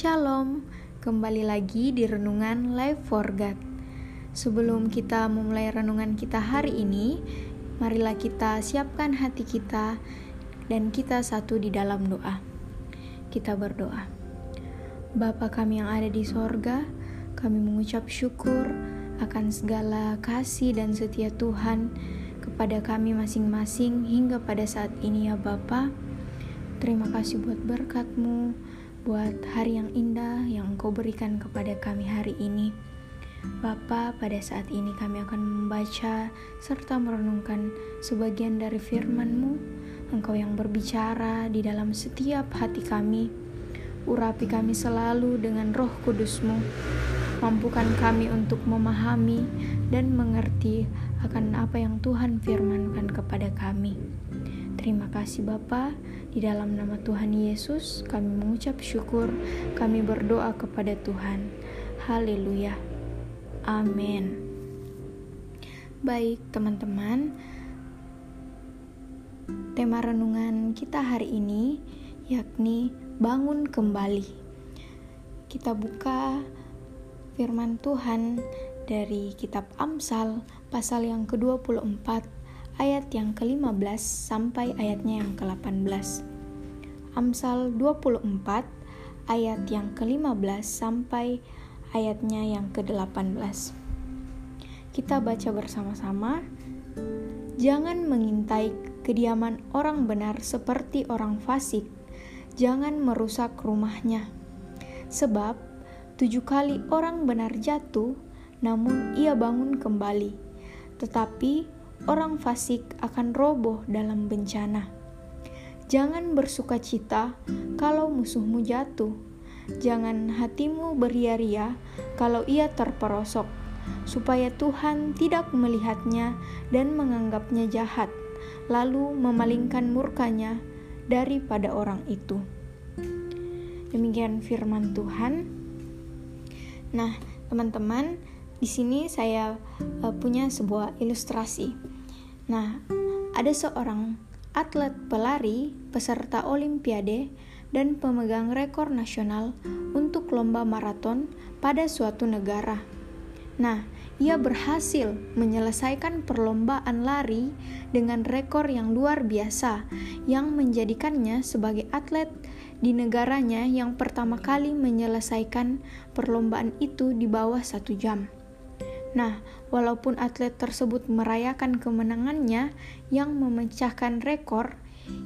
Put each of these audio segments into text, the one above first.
Shalom, kembali lagi di Renungan Life for God. Sebelum kita memulai renungan kita hari ini, marilah kita siapkan hati kita dan kita satu di dalam doa. Kita berdoa. Bapa kami yang ada di sorga, kami mengucap syukur akan segala kasih dan setia Tuhan kepada kami masing-masing hingga pada saat ini ya Bapa. Terima kasih buat berkatmu, buat hari yang indah yang Engkau berikan kepada kami hari ini. Bapa, pada saat ini kami akan membaca serta merenungkan sebagian dari firman-Mu. Engkau yang berbicara di dalam setiap hati kami. Urapi kami selalu dengan roh kudus-Mu. Mampukan kami untuk memahami dan mengerti akan apa yang Tuhan firmankan kepada kami. Terima kasih Bapa. Di dalam nama Tuhan Yesus, kami mengucap syukur, kami berdoa kepada Tuhan. Haleluya. Amin. Baik, teman-teman. Tema renungan kita hari ini yakni bangun kembali. Kita buka firman Tuhan dari kitab Amsal pasal yang ke-24 ayat yang ke-15 sampai ayatnya yang ke-18. Amsal 24 ayat yang ke-15 sampai ayatnya yang ke-18. Kita baca bersama-sama. Jangan mengintai kediaman orang benar seperti orang fasik. Jangan merusak rumahnya. Sebab tujuh kali orang benar jatuh, namun ia bangun kembali. Tetapi orang fasik akan roboh dalam bencana. Jangan bersuka cita kalau musuhmu jatuh. Jangan hatimu beria-ria kalau ia terperosok, supaya Tuhan tidak melihatnya dan menganggapnya jahat, lalu memalingkan murkanya daripada orang itu. Demikian firman Tuhan. Nah, teman-teman, di sini saya uh, punya sebuah ilustrasi. Nah, ada seorang atlet pelari peserta olimpiade dan pemegang rekor nasional untuk lomba maraton pada suatu negara. Nah, ia berhasil menyelesaikan perlombaan lari dengan rekor yang luar biasa yang menjadikannya sebagai atlet di negaranya yang pertama kali menyelesaikan perlombaan itu di bawah satu jam. Nah, walaupun atlet tersebut merayakan kemenangannya yang memecahkan rekor,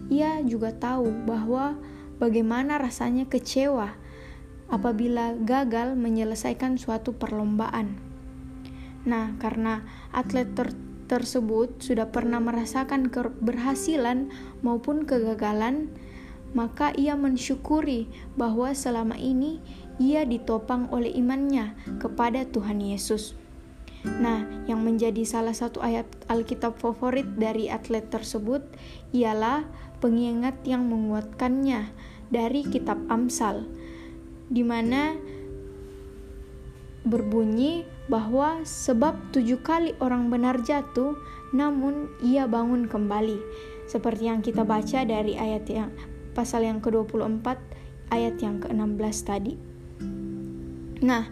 ia juga tahu bahwa bagaimana rasanya kecewa apabila gagal menyelesaikan suatu perlombaan. Nah, karena atlet ter tersebut sudah pernah merasakan keberhasilan maupun kegagalan, maka ia mensyukuri bahwa selama ini ia ditopang oleh imannya kepada Tuhan Yesus. Nah, yang menjadi salah satu ayat Alkitab favorit dari atlet tersebut ialah pengingat yang menguatkannya dari kitab Amsal, di mana berbunyi bahwa sebab tujuh kali orang benar jatuh, namun ia bangun kembali. Seperti yang kita baca dari ayat yang pasal yang ke-24 ayat yang ke-16 tadi. Nah,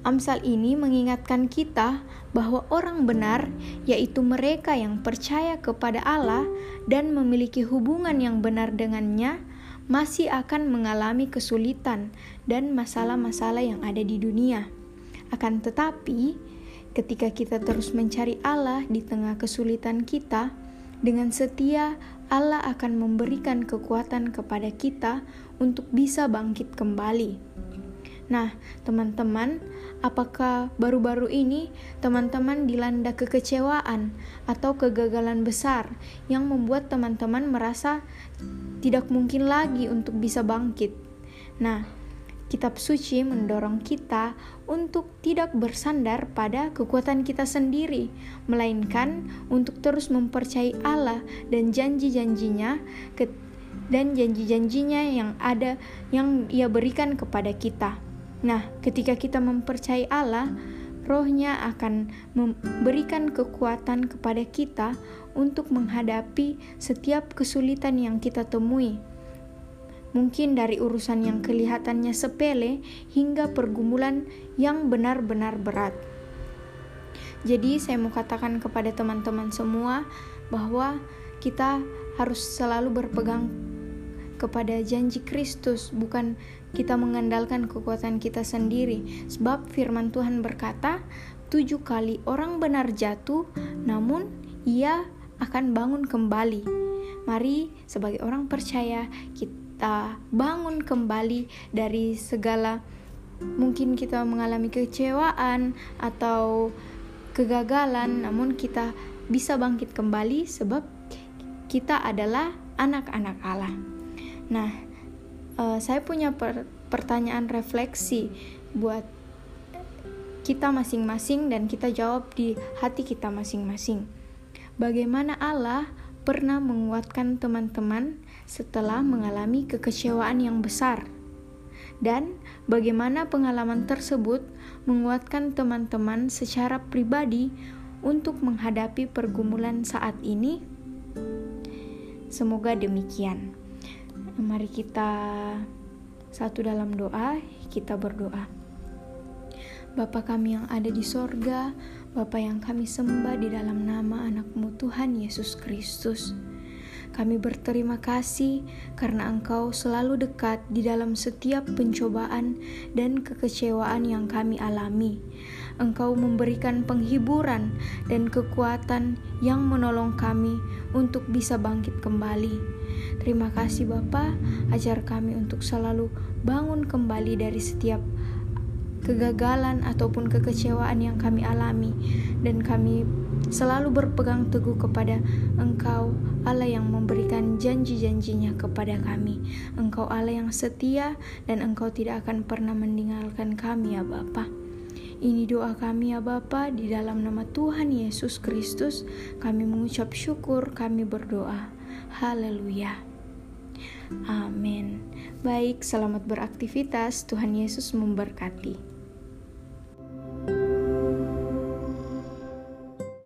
Amsal ini mengingatkan kita bahwa orang benar, yaitu mereka yang percaya kepada Allah dan memiliki hubungan yang benar dengannya, masih akan mengalami kesulitan dan masalah-masalah yang ada di dunia. Akan tetapi, ketika kita terus mencari Allah di tengah kesulitan kita, dengan setia Allah akan memberikan kekuatan kepada kita untuk bisa bangkit kembali. Nah, teman-teman, Apakah baru-baru ini teman-teman dilanda kekecewaan atau kegagalan besar yang membuat teman-teman merasa tidak mungkin lagi untuk bisa bangkit? Nah, Kitab suci mendorong kita untuk tidak bersandar pada kekuatan kita sendiri, melainkan untuk terus mempercayai Allah dan janji-janjinya dan janji-janjinya yang ada yang Ia berikan kepada kita. Nah, ketika kita mempercayai Allah, Rohnya akan memberikan kekuatan kepada kita untuk menghadapi setiap kesulitan yang kita temui. mungkin dari urusan yang kelihatannya sepele hingga pergumulan yang benar-benar berat. Jadi, saya mau katakan kepada teman-teman semua bahwa kita harus selalu berpegang kepada janji Kristus, bukan kita mengandalkan kekuatan kita sendiri. Sebab firman Tuhan berkata, tujuh kali orang benar jatuh, namun ia akan bangun kembali. Mari, sebagai orang percaya, kita bangun kembali dari segala mungkin kita mengalami kecewaan atau kegagalan, namun kita bisa bangkit kembali sebab kita adalah anak-anak Allah. Nah, uh, saya punya per pertanyaan refleksi buat kita masing-masing dan kita jawab di hati kita masing-masing. Bagaimana Allah pernah menguatkan teman-teman setelah mengalami kekecewaan yang besar? Dan bagaimana pengalaman tersebut menguatkan teman-teman secara pribadi untuk menghadapi pergumulan saat ini? Semoga demikian. Mari kita satu dalam doa, kita berdoa. Bapa kami yang ada di sorga, Bapa yang kami sembah di dalam nama anakmu Tuhan Yesus Kristus. Kami berterima kasih karena Engkau selalu dekat di dalam setiap pencobaan dan kekecewaan yang kami alami. Engkau memberikan penghiburan dan kekuatan yang menolong kami untuk bisa bangkit kembali. Terima kasih Bapa, ajar kami untuk selalu bangun kembali dari setiap kegagalan ataupun kekecewaan yang kami alami dan kami selalu berpegang teguh kepada Engkau Allah yang memberikan janji-janjinya kepada kami Engkau Allah yang setia dan Engkau tidak akan pernah meninggalkan kami ya Bapak ini doa kami ya Bapa di dalam nama Tuhan Yesus Kristus. Kami mengucap syukur, kami berdoa. Haleluya. Amin. Baik, selamat beraktivitas. Tuhan Yesus memberkati.